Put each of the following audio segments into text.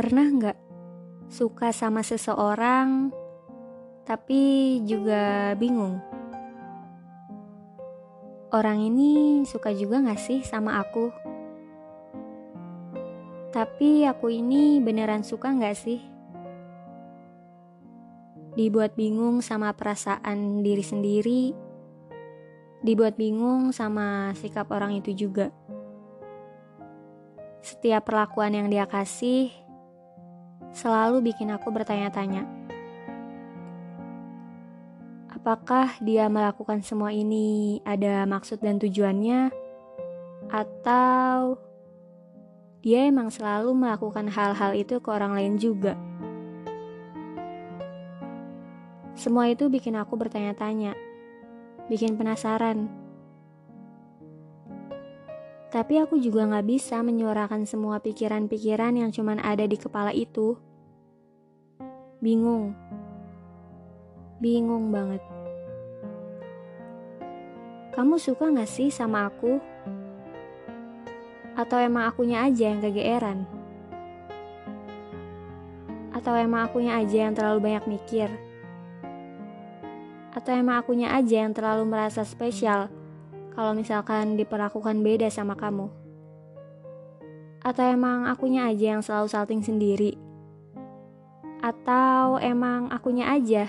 Pernah nggak suka sama seseorang tapi juga bingung? Orang ini suka juga gak sih sama aku? Tapi aku ini beneran suka gak sih? Dibuat bingung sama perasaan diri sendiri, dibuat bingung sama sikap orang itu juga. Setiap perlakuan yang dia kasih selalu bikin aku bertanya-tanya. Apakah dia melakukan semua ini ada maksud dan tujuannya, atau dia emang selalu melakukan hal-hal itu ke orang lain juga? Semua itu bikin aku bertanya-tanya, bikin penasaran. Tapi aku juga gak bisa menyuarakan semua pikiran-pikiran yang cuman ada di kepala itu. Bingung Bingung banget. Kamu suka gak sih sama aku? Atau emang akunya aja yang kegeeran? Atau emang akunya aja yang terlalu banyak mikir? Atau emang akunya aja yang terlalu merasa spesial kalau misalkan diperlakukan beda sama kamu? Atau emang akunya aja yang selalu salting sendiri? Atau emang akunya aja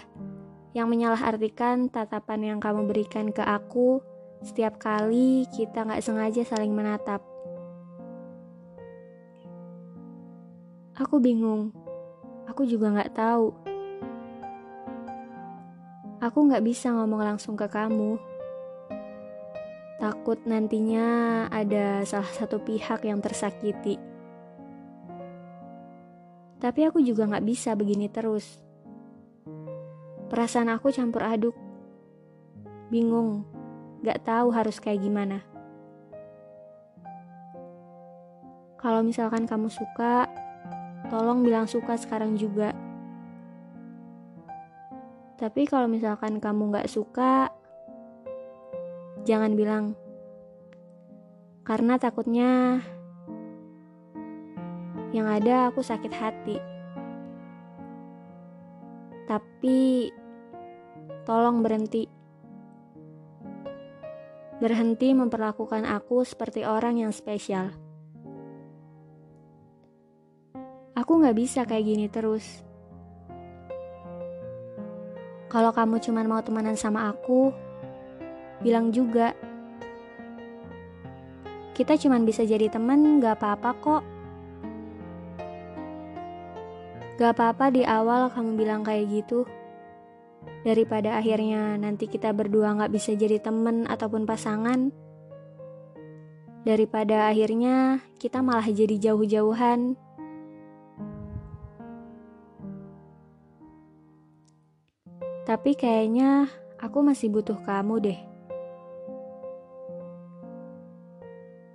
yang menyalahartikan tatapan yang kamu berikan ke aku setiap kali kita gak sengaja saling menatap. Aku bingung. Aku juga gak tahu. Aku gak bisa ngomong langsung ke kamu. Takut nantinya ada salah satu pihak yang tersakiti. Tapi aku juga gak bisa begini terus. Perasaan aku campur aduk. Bingung, gak tahu harus kayak gimana. Kalau misalkan kamu suka, tolong bilang suka sekarang juga. Tapi kalau misalkan kamu gak suka, jangan bilang. Karena takutnya yang ada aku sakit hati. Tapi Tolong berhenti. Berhenti memperlakukan aku seperti orang yang spesial. Aku gak bisa kayak gini terus. Kalau kamu cuma mau temenan sama aku, bilang juga. Kita cuma bisa jadi temen, gak apa-apa kok. Gak apa-apa di awal kamu bilang kayak gitu. Daripada akhirnya nanti kita berdua gak bisa jadi temen ataupun pasangan. Daripada akhirnya kita malah jadi jauh-jauhan. Tapi kayaknya aku masih butuh kamu deh.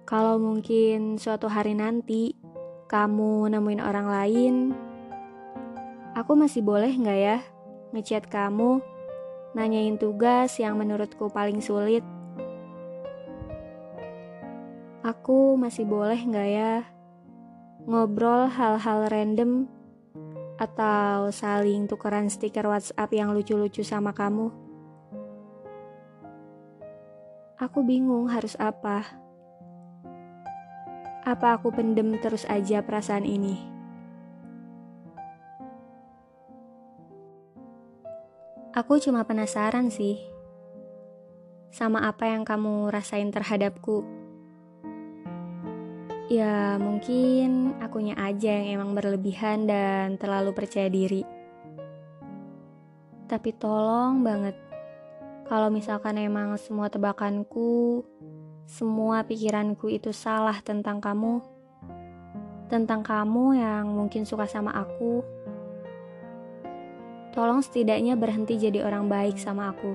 Kalau mungkin suatu hari nanti kamu nemuin orang lain, aku masih boleh nggak ya ngechat kamu, nanyain tugas yang menurutku paling sulit. Aku masih boleh nggak ya ngobrol hal-hal random atau saling tukeran stiker WhatsApp yang lucu-lucu sama kamu? Aku bingung harus apa. Apa aku pendem terus aja perasaan ini? Aku cuma penasaran sih sama apa yang kamu rasain terhadapku. Ya, mungkin akunya aja yang emang berlebihan dan terlalu percaya diri. Tapi tolong banget, kalau misalkan emang semua tebakanku, semua pikiranku itu salah tentang kamu, tentang kamu yang mungkin suka sama aku, tolong setidaknya berhenti jadi orang baik sama aku.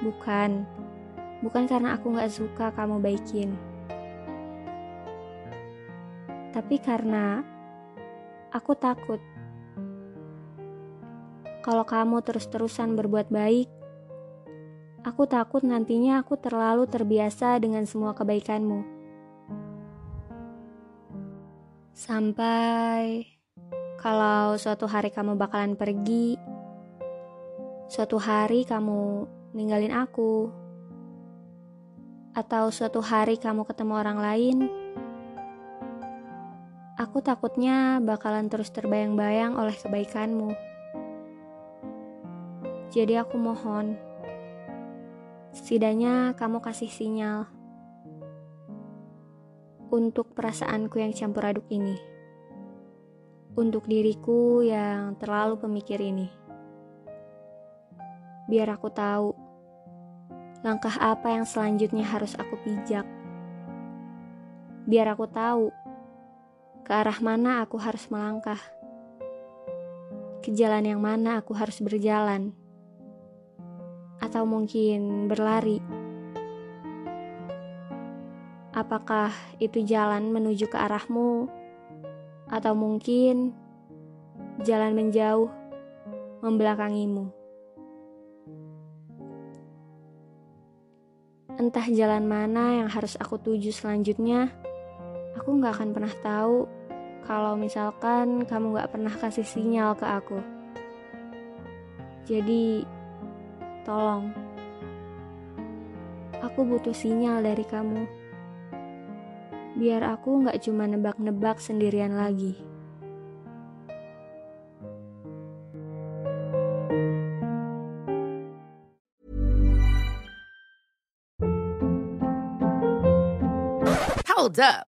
Bukan, bukan karena aku gak suka kamu baikin. Tapi karena aku takut kalau kamu terus-terusan berbuat baik, aku takut nantinya aku terlalu terbiasa dengan semua kebaikanmu. Sampai kalau suatu hari kamu bakalan pergi, suatu hari kamu ninggalin aku, atau suatu hari kamu ketemu orang lain, aku takutnya bakalan terus terbayang-bayang oleh kebaikanmu. Jadi aku mohon, setidaknya kamu kasih sinyal untuk perasaanku yang campur aduk ini. Untuk diriku yang terlalu pemikir ini. Biar aku tahu langkah apa yang selanjutnya harus aku pijak. Biar aku tahu ke arah mana aku harus melangkah. Ke jalan yang mana aku harus berjalan atau mungkin berlari. Apakah itu jalan menuju ke arahmu, atau mungkin jalan menjauh membelakangimu? Entah jalan mana yang harus aku tuju selanjutnya, aku gak akan pernah tahu kalau misalkan kamu gak pernah kasih sinyal ke aku. Jadi, Tolong, aku butuh sinyal dari kamu. Biar aku nggak cuma nebak-nebak sendirian lagi. Hold up.